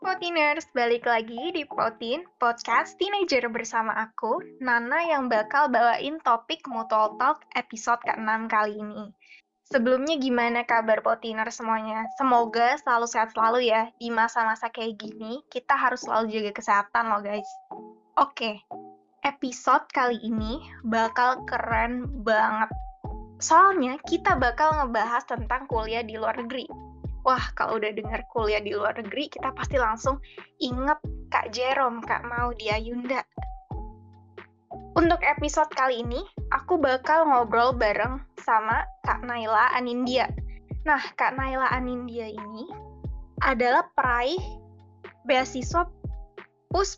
Proteiners, balik lagi di Protein Podcast Teenager bersama aku, Nana yang bakal bawain topik Mutual Talk episode ke-6 kali ini. Sebelumnya gimana kabar Proteiner semuanya? Semoga selalu sehat selalu ya. Di masa-masa kayak gini, kita harus selalu jaga kesehatan loh guys. Oke, episode kali ini bakal keren banget. Soalnya kita bakal ngebahas tentang kuliah di luar negeri wah kalau udah dengar kuliah di luar negeri kita pasti langsung inget Kak Jerome, Kak Maudi Ayunda. Untuk episode kali ini, aku bakal ngobrol bareng sama Kak Naila Anindya. Nah, Kak Naila Anindya ini adalah peraih beasiswa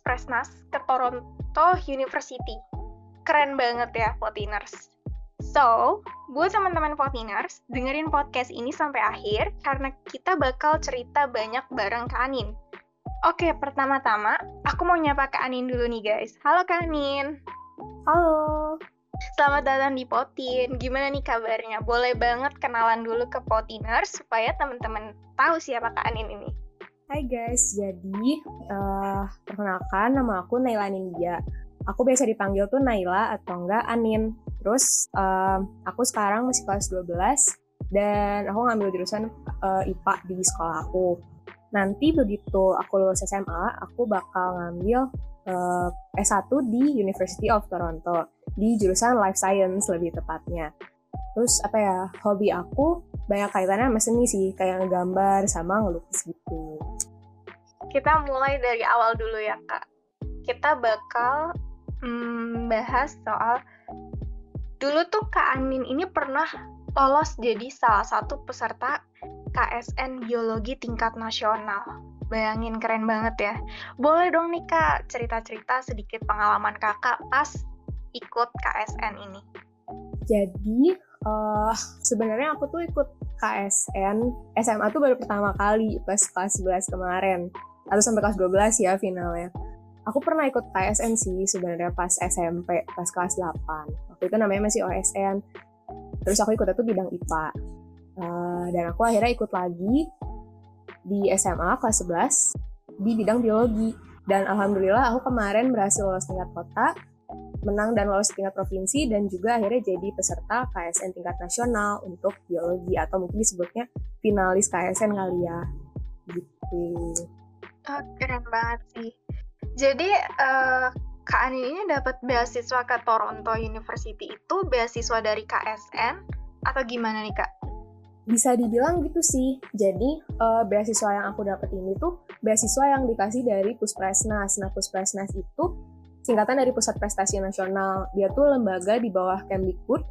Presnas ke Toronto University. Keren banget ya, Potiners. So, buat teman-teman Votiners, dengerin podcast ini sampai akhir karena kita bakal cerita banyak bareng Kak Anin. Oke, pertama-tama aku mau nyapa Kak Anin dulu nih guys. Halo Kak Anin. Halo. Selamat datang di Potin. Gimana nih kabarnya? Boleh banget kenalan dulu ke Potiners supaya teman-teman tahu siapa Kak Anin ini. Hai guys, jadi uh, perkenalkan nama aku Naila Nindya. Aku biasa dipanggil tuh Naila atau enggak Anin. Terus um, aku sekarang masih kelas 12 dan aku ngambil jurusan uh, IPA di sekolah aku. Nanti begitu aku lulus SMA, aku bakal ngambil uh, S1 di University of Toronto di jurusan Life Science lebih tepatnya. Terus apa ya, hobi aku banyak kaitannya sama seni sih, kayak ngegambar sama ngelukis gitu. Kita mulai dari awal dulu ya kak. Kita bakal hmm, bahas soal Dulu tuh Kak Anin ini pernah lolos jadi salah satu peserta KSN Biologi tingkat nasional. Bayangin keren banget ya. Boleh dong nih Kak cerita-cerita sedikit pengalaman Kakak pas ikut KSN ini. Jadi uh, sebenarnya aku tuh ikut KSN SMA tuh baru pertama kali pas kelas 11 kemarin. Atau sampai kelas 12 ya finalnya aku pernah ikut KSN sih sebenarnya pas SMP, pas kelas 8. Waktu itu namanya masih OSN. Terus aku ikut itu bidang IPA. Uh, eh, dan aku akhirnya ikut lagi di SMA kelas 11 di bidang biologi. Dan alhamdulillah aku kemarin berhasil lolos tingkat kota, menang dan lolos tingkat provinsi, dan juga akhirnya jadi peserta KSN tingkat nasional untuk biologi, atau mungkin disebutnya finalis KSN kali ya. Gitu. Oh, keren banget sih. Jadi uh, Kak Ani ini dapat beasiswa ke Toronto University itu beasiswa dari KSN atau gimana nih Kak? Bisa dibilang gitu sih. Jadi uh, beasiswa yang aku dapat ini tuh beasiswa yang dikasih dari Puspresnas. Nah Puspresnas itu singkatan dari Pusat Prestasi Nasional. Dia tuh lembaga di bawah Kemdikbud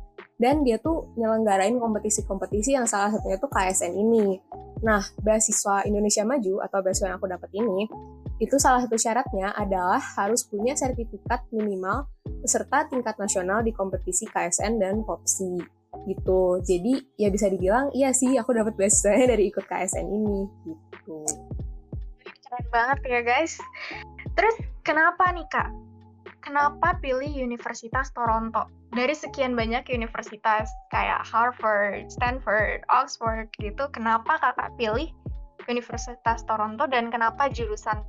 dan dia tuh nyelenggarain kompetisi-kompetisi yang salah satunya tuh KSN ini. Nah, beasiswa Indonesia Maju atau beasiswa yang aku dapat ini itu salah satu syaratnya adalah harus punya sertifikat minimal peserta tingkat nasional di kompetisi KSN dan POPSI gitu. Jadi ya bisa dibilang iya sih aku dapat beasiswanya dari ikut KSN ini gitu. Keren banget ya guys. Terus kenapa nih kak? Kenapa pilih Universitas Toronto? Dari sekian banyak universitas kayak Harvard, Stanford, Oxford gitu, kenapa kakak pilih Universitas Toronto dan kenapa jurusan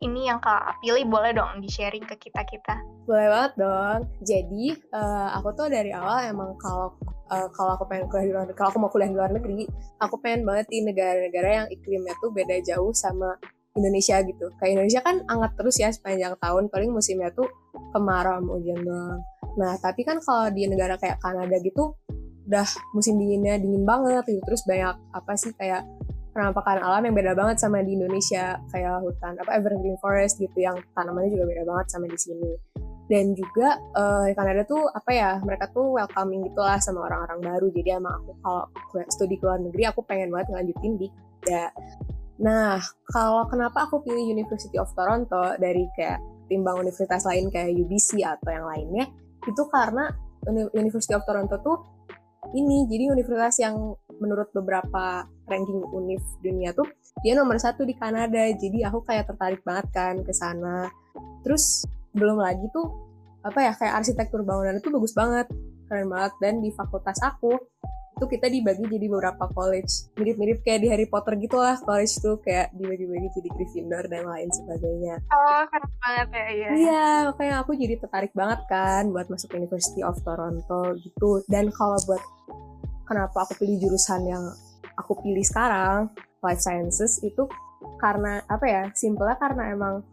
ini yang kak pilih boleh dong di-sharing ke kita-kita. Boleh banget dong. Jadi uh, aku tuh dari awal emang kalau uh, kalau aku pengen kuliah di luar kalau aku mau kuliah di luar negeri, aku pengen banget di negara-negara yang iklimnya tuh beda jauh sama Indonesia gitu. Kayak Indonesia kan hangat terus ya sepanjang tahun, paling musimnya tuh kemarau sama hujan doang. Nah, tapi kan kalau di negara kayak Kanada gitu, udah musim dinginnya dingin banget gitu. Terus banyak apa sih kayak penampakan alam yang beda banget sama di Indonesia kayak hutan apa evergreen forest gitu yang tanamannya juga beda banget sama di sini. Dan juga uh, Kanada tuh apa ya mereka tuh welcoming gitulah sama orang-orang baru. Jadi emang aku kalau studi ke luar negeri aku pengen banget ngelanjutin di Kanada. Nah kalau kenapa aku pilih University of Toronto dari kayak timbang universitas lain kayak UBC atau yang lainnya itu karena University of Toronto tuh ini jadi universitas yang menurut beberapa ranking univ dunia tuh dia nomor satu di Kanada. Jadi aku kayak tertarik banget kan ke sana. Terus belum lagi tuh apa ya kayak arsitektur bangunan itu bagus banget keren banget. Dan di fakultas aku itu kita dibagi jadi beberapa college. Mirip-mirip kayak di Harry Potter gitu lah college tuh kayak dibagi-bagi jadi Gryffindor dan lain sebagainya. Oh keren banget ya iya. Iya makanya aku jadi tertarik banget kan buat masuk University of Toronto gitu. Dan kalau buat kenapa aku pilih jurusan yang aku pilih sekarang life sciences itu karena apa ya simpelnya karena emang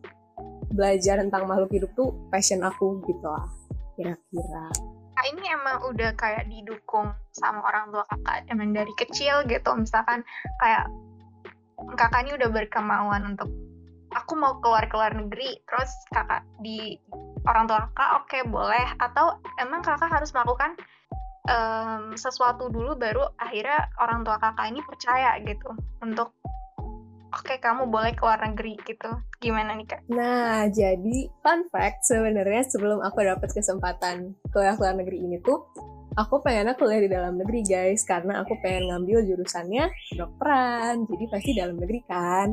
belajar tentang makhluk hidup tuh passion aku gitu lah kira-kira. Kak ini emang udah kayak didukung sama orang tua kakak emang dari kecil gitu. Misalkan kayak kakak ini udah berkemauan untuk aku mau keluar keluar negeri terus kakak di orang tua kakak oke okay, boleh. Atau emang kakak harus melakukan um, sesuatu dulu baru akhirnya orang tua kakak ini percaya gitu untuk oke okay, kamu boleh keluar negeri gitu gimana nih kak? Nah jadi fun fact sebenarnya sebelum aku dapat kesempatan kuliah keluar negeri ini tuh aku pengennya kuliah di dalam negeri guys karena aku pengen ngambil jurusannya dokteran jadi pasti dalam negeri kan.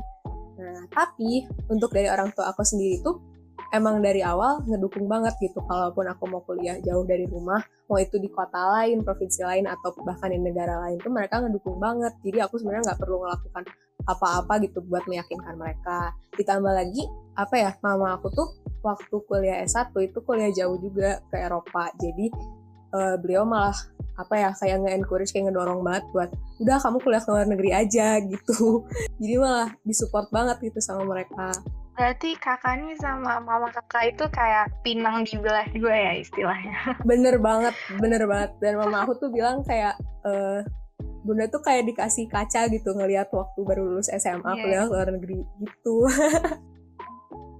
Nah tapi untuk dari orang tua aku sendiri tuh emang dari awal ngedukung banget gitu kalaupun aku mau kuliah jauh dari rumah mau itu di kota lain provinsi lain atau bahkan di negara lain tuh mereka ngedukung banget jadi aku sebenarnya nggak perlu melakukan apa-apa gitu buat meyakinkan mereka. Ditambah lagi, apa ya, mama aku tuh waktu kuliah S1 itu kuliah jauh juga ke Eropa. Jadi uh, beliau malah apa ya kayak nge-encourage kayak ngedorong banget buat udah kamu kuliah ke luar negeri aja gitu. Jadi malah disupport banget gitu sama mereka. Berarti kakak nih sama mama kakak itu kayak pinang di belah dua ya istilahnya. Bener banget, bener banget. Dan mama aku tuh bilang kayak, uh, bunda tuh kayak dikasih kaca gitu ngelihat waktu baru lulus SMA yeah. kuliah luar negeri gitu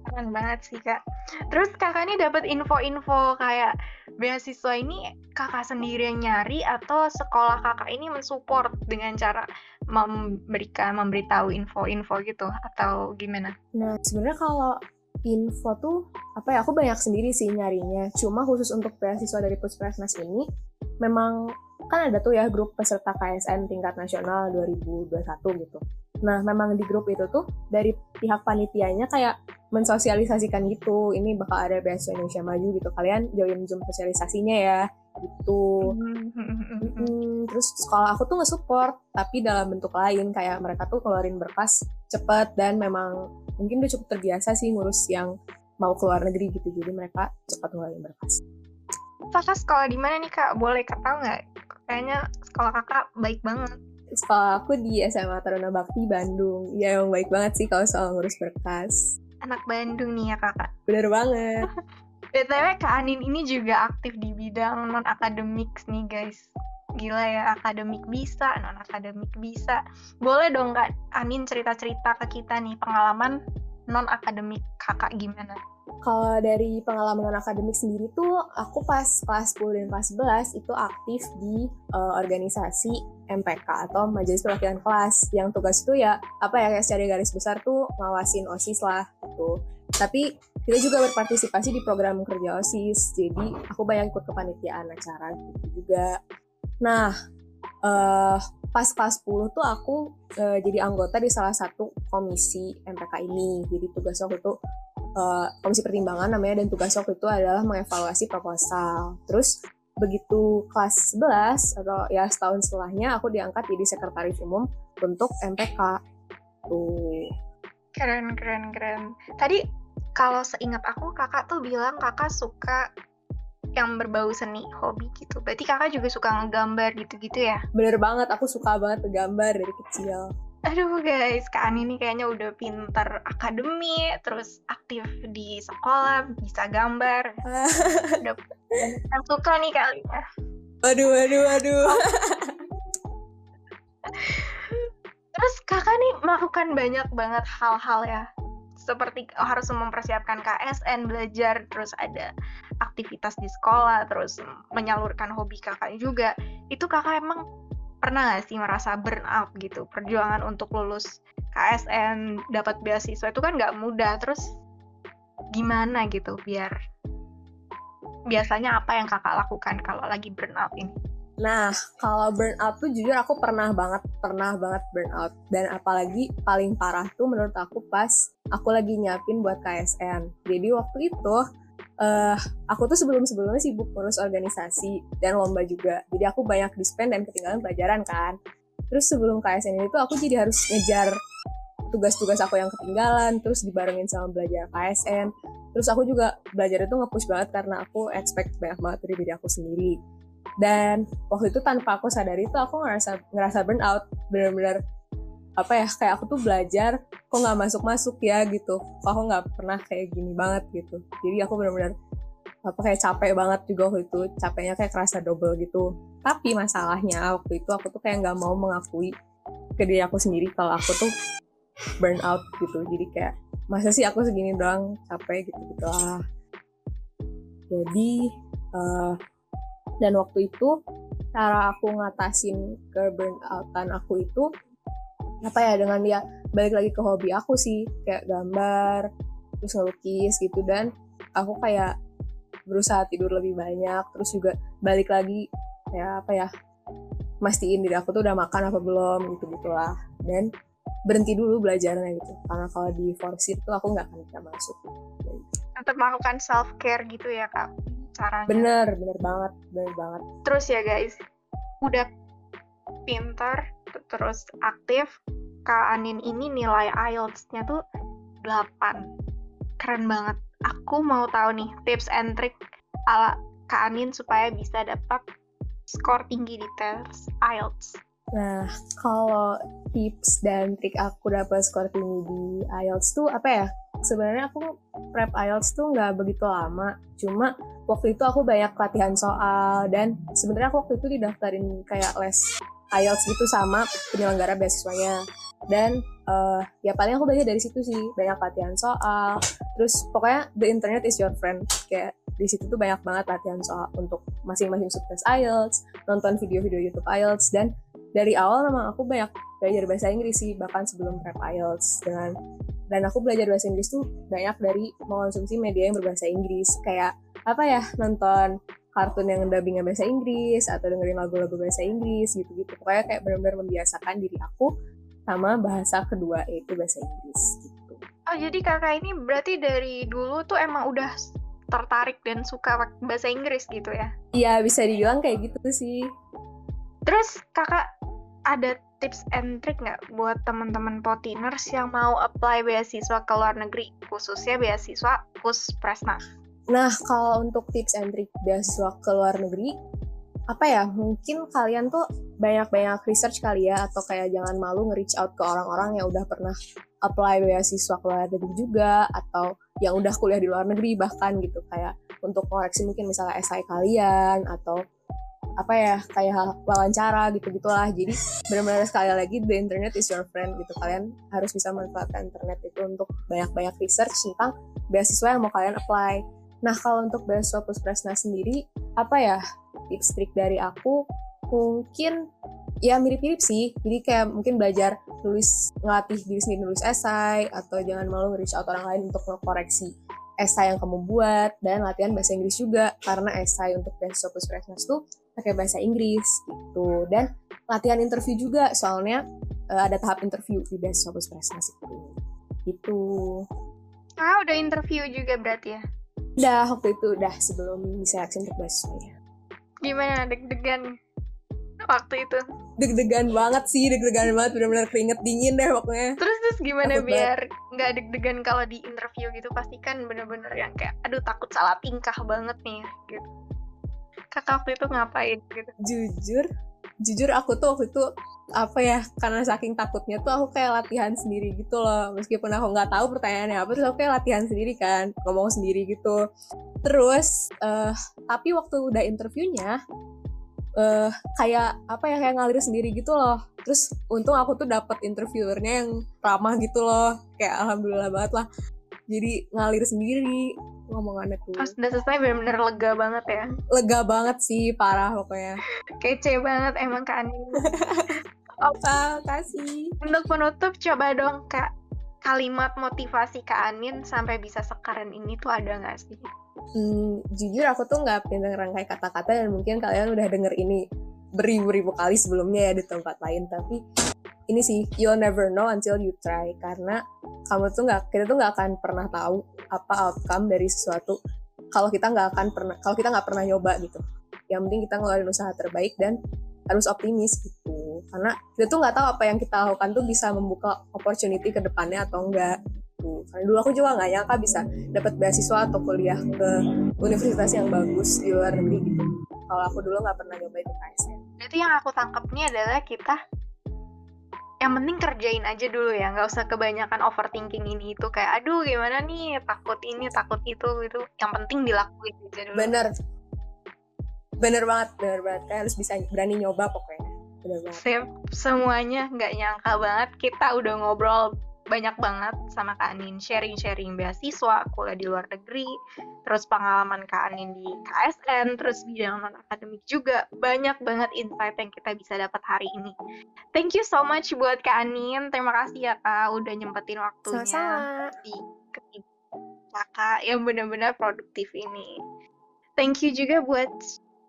keren banget sih kak terus kakak ini dapat info-info kayak beasiswa ini kakak sendiri yang nyari atau sekolah kakak ini mensupport dengan cara memberikan memberitahu info-info gitu atau gimana nah sebenarnya kalau info tuh apa ya aku banyak sendiri sih nyarinya cuma khusus untuk beasiswa dari Puskesmas ini memang kan ada tuh ya grup peserta KSN tingkat nasional 2021 gitu. Nah, memang di grup itu tuh dari pihak panitianya kayak mensosialisasikan gitu, ini bakal ada beasiswa Indonesia Maju gitu. Kalian join Zoom sosialisasinya ya, gitu. Hmm, terus sekolah aku tuh nge-support, tapi dalam bentuk lain kayak mereka tuh keluarin berkas cepet dan memang mungkin udah cukup terbiasa sih ngurus yang mau keluar negeri gitu. Jadi mereka cepat ngeluarin berkas. Kakak sekolah di mana nih kak? Boleh kak tahu nggak? Kayaknya sekolah kakak baik banget. Sekolah aku di SMA Taruna Bakti Bandung. Ya emang baik banget sih kalau soal ngurus berkas. Anak Bandung nih ya kakak. Bener banget. BTW Kak Anin ini juga aktif di bidang non akademik nih guys. Gila ya, akademik bisa, non akademik bisa. Boleh dong Kak Anin cerita-cerita ke kita nih pengalaman non akademik kakak gimana? Kalau dari pengalaman non akademik sendiri tuh aku pas kelas 10 dan kelas 11 itu aktif di uh, organisasi MPK atau Majelis Perwakilan Kelas yang tugas itu ya apa ya kayak secara garis besar tuh ngawasin OSIS lah gitu. Tapi kita juga berpartisipasi di program kerja OSIS. Jadi aku banyak ikut kepanitiaan acara gitu juga. Nah, uh, pas kelas 10 tuh aku uh, jadi anggota di salah satu komisi MPK ini. Jadi tugas waktu itu uh, komisi pertimbangan namanya dan tugas waktu itu adalah mengevaluasi proposal. Terus begitu kelas 11 atau ya setahun setelahnya aku diangkat jadi sekretaris umum untuk MPK. Tuh. Keren, keren, keren. Tadi kalau seingat aku kakak tuh bilang kakak suka yang berbau seni hobi gitu. Berarti kakak juga suka ngegambar gitu-gitu ya? Bener banget, aku suka banget ngegambar dari kecil. Aduh guys, Kak Ani ini kayaknya udah pinter akademi, terus aktif di sekolah, bisa gambar. udah yang suka nih kali ya. Aduh, aduh, aduh. terus kakak nih melakukan banyak banget hal-hal ya? Seperti harus mempersiapkan KSN belajar terus ada aktivitas di sekolah terus menyalurkan hobi kakak juga. Itu kakak emang pernah gak sih merasa burn out gitu? Perjuangan untuk lulus KSN dapat beasiswa itu kan nggak mudah. Terus gimana gitu? Biar biasanya apa yang kakak lakukan kalau lagi burn out ini Nah, kalau burnout tuh jujur aku pernah banget, pernah banget burnout. Dan apalagi paling parah tuh menurut aku pas aku lagi nyiapin buat KSN. Jadi waktu itu uh, aku tuh sebelum-sebelumnya sibuk ngurus organisasi dan lomba juga. Jadi aku banyak dispen dan ketinggalan pelajaran kan. Terus sebelum KSN itu aku jadi harus ngejar tugas-tugas aku yang ketinggalan, terus dibarengin sama belajar KSN. Terus aku juga belajar itu nge-push banget karena aku expect banyak banget dari diri aku sendiri. Dan waktu itu tanpa aku sadari itu aku ngerasa ngerasa burnout, bener-bener apa ya kayak aku tuh belajar kok nggak masuk masuk ya gitu. Kok aku nggak pernah kayak gini banget gitu. Jadi aku benar-benar apa kayak capek banget juga waktu itu. Capeknya kayak kerasa double gitu. Tapi masalahnya waktu itu aku tuh kayak nggak mau mengakui ke diri aku sendiri kalau aku tuh burn out gitu. Jadi kayak masa sih aku segini doang capek gitu gitu lah jadi uh, dan waktu itu cara aku ngatasin ke burnoutan aku itu apa ya dengan dia balik lagi ke hobi aku sih kayak gambar terus ngelukis gitu. Dan aku kayak berusaha tidur lebih banyak terus juga balik lagi kayak apa ya mastiin diri aku tuh udah makan apa belum gitu gitulah dan berhenti dulu belajarnya gitu karena kalau di force itu aku nggak akan bisa masuk. Untuk melakukan self care gitu ya kak caranya. Bener bener banget bener banget. Terus ya guys udah pinter terus aktif Kak Anin ini nilai IELTS-nya tuh 8 keren banget. Aku mau tahu nih tips and trick ala Kak Anin supaya bisa dapat skor tinggi di tes IELTS. Nah, kalau tips dan trik aku dapat skor tinggi di IELTS tuh apa ya? Sebenarnya aku prep IELTS tuh nggak begitu lama, cuma waktu itu aku banyak latihan soal dan sebenarnya aku waktu itu didaftarin kayak les IELTS gitu sama penyelenggara beasiswanya. Dan uh, ya paling aku belajar dari situ sih banyak latihan soal. Terus pokoknya the internet is your friend. Kayak di situ tuh banyak banget latihan soal untuk masing-masing sukses IELTS nonton video-video YouTube IELTS dan dari awal memang aku banyak belajar bahasa Inggris sih bahkan sebelum prep IELTS dengan dan aku belajar bahasa Inggris tuh banyak dari mengonsumsi media yang berbahasa Inggris kayak apa ya nonton kartun yang dubbingnya bahasa Inggris atau dengerin lagu-lagu bahasa Inggris gitu-gitu pokoknya kayak benar-benar membiasakan diri aku sama bahasa kedua yaitu bahasa Inggris gitu. Oh jadi kakak ini berarti dari dulu tuh emang udah tertarik dan suka bahasa Inggris gitu ya? Iya bisa dibilang kayak gitu sih. Terus kakak ada tips and trick nggak buat teman-teman potiners yang mau apply beasiswa ke luar negeri khususnya beasiswa pus presna? Nah, kalau untuk tips and trick beasiswa ke luar negeri, apa ya, mungkin kalian tuh banyak-banyak research kali ya, atau kayak jangan malu nge-reach out ke orang-orang yang udah pernah apply beasiswa ke luar negeri juga, atau yang udah kuliah di luar negeri bahkan gitu, kayak untuk koreksi mungkin misalnya esai kalian, atau apa ya kayak wawancara gitu gitulah jadi benar-benar sekali lagi the internet is your friend gitu kalian harus bisa manfaatkan internet itu untuk banyak-banyak research tentang beasiswa yang mau kalian apply Nah, kalau untuk beasiswa Puspresna sendiri, apa ya tips trik dari aku? Mungkin ya mirip-mirip sih. Jadi kayak mungkin belajar nulis, ngelatih diri sendiri nulis esai, atau jangan malu nge-reach out orang lain untuk ngekoreksi esai yang kamu buat, dan latihan bahasa Inggris juga, karena esai untuk beasiswa Puspresna tuh pakai bahasa Inggris gitu. Dan latihan interview juga, soalnya uh, ada tahap interview di beasiswa Puspresna itu. Gitu. Ah, udah interview juga berarti ya? Udah waktu itu udah sebelum diseleksi untuk beasiswanya. Gimana deg-degan waktu itu? Deg-degan banget sih, deg-degan banget benar-benar keringet dingin deh pokoknya. Terus terus gimana takut biar nggak deg-degan kalau di interview gitu pasti kan bener-bener yang kayak aduh takut salah tingkah banget nih gitu. Kakak waktu itu ngapain gitu? Jujur, jujur aku tuh waktu itu apa ya karena saking takutnya tuh aku kayak latihan sendiri gitu loh. Meskipun aku nggak tahu pertanyaannya apa terus aku kayak latihan sendiri kan ngomong sendiri gitu. Terus uh, tapi waktu udah interviewnya uh, kayak apa ya kayak ngalir sendiri gitu loh. Terus untung aku tuh dapet interviewernya yang ramah gitu loh. Kayak alhamdulillah banget lah. Jadi ngalir sendiri ngomongannya tuh. Pas udah selesai bener-bener lega banget ya. Lega banget sih, parah pokoknya. Kece banget emang Kak Anin. Apa, kasih. Untuk penutup coba dong Kak, kalimat motivasi Kak Anin sampai bisa sekarang ini tuh ada nggak sih? Hmm, jujur aku tuh nggak pinter rangkai kata-kata dan mungkin kalian udah denger ini beribu-ribu kali sebelumnya ya di tempat lain tapi ini sih you'll never know until you try karena kamu tuh nggak kita tuh nggak akan pernah tahu apa outcome dari sesuatu kalau kita nggak akan pernah kalau kita nggak pernah nyoba gitu yang penting kita ngeluarin usaha terbaik dan harus optimis gitu karena kita tuh nggak tahu apa yang kita lakukan tuh bisa membuka opportunity ke depannya atau enggak gitu. Karena dulu aku juga nggak nyangka bisa dapat beasiswa atau kuliah ke universitas yang bagus di luar negeri gitu. Kalau aku dulu nggak pernah nyoba itu KSN. Berarti yang aku tangkap nih adalah kita yang penting kerjain aja dulu ya nggak usah kebanyakan overthinking ini itu kayak aduh gimana nih takut ini takut itu gitu. Yang penting dilakuin aja dulu. Bener. Bener banget bener banget. Kayak harus bisa berani nyoba pokoknya. Bener banget. Sip, semuanya nggak nyangka banget kita udah ngobrol banyak banget sama Kak Anin. Sharing-sharing beasiswa, kuliah di luar negeri, terus pengalaman Kak Anin di KSN, terus bidang non akademik juga. Banyak banget insight yang kita bisa dapat hari ini. Thank you so much buat Kak Anin, terima kasih ya Kak udah nyempetin waktunya sama-sama. di kakak yang benar-benar produktif ini. Thank you juga buat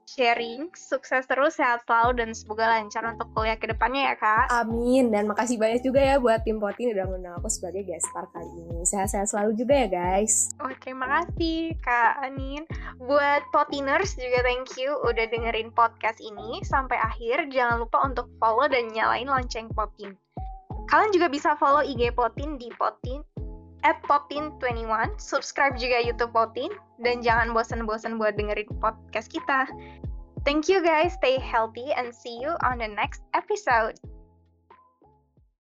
sharing. Sukses terus, sehat selalu, dan semoga lancar untuk kuliah ke depannya ya, Kak. amin dan makasih banyak juga ya buat tim Potin udah ngundang aku sebagai guest star kali ini sehat-sehat selalu juga ya guys Oke, makasih Kak Anin. Buat Potiners juga thank you udah dengerin podcast ini sampai akhir. Jangan lupa untuk follow dan nyalain lonceng Potin. Kalian juga bisa follow IG Potin di Potin at Potin21, subscribe juga YouTube Potin, dan jangan bosan-bosan buat dengerin podcast kita. Thank you guys, stay healthy and see you on the next episode.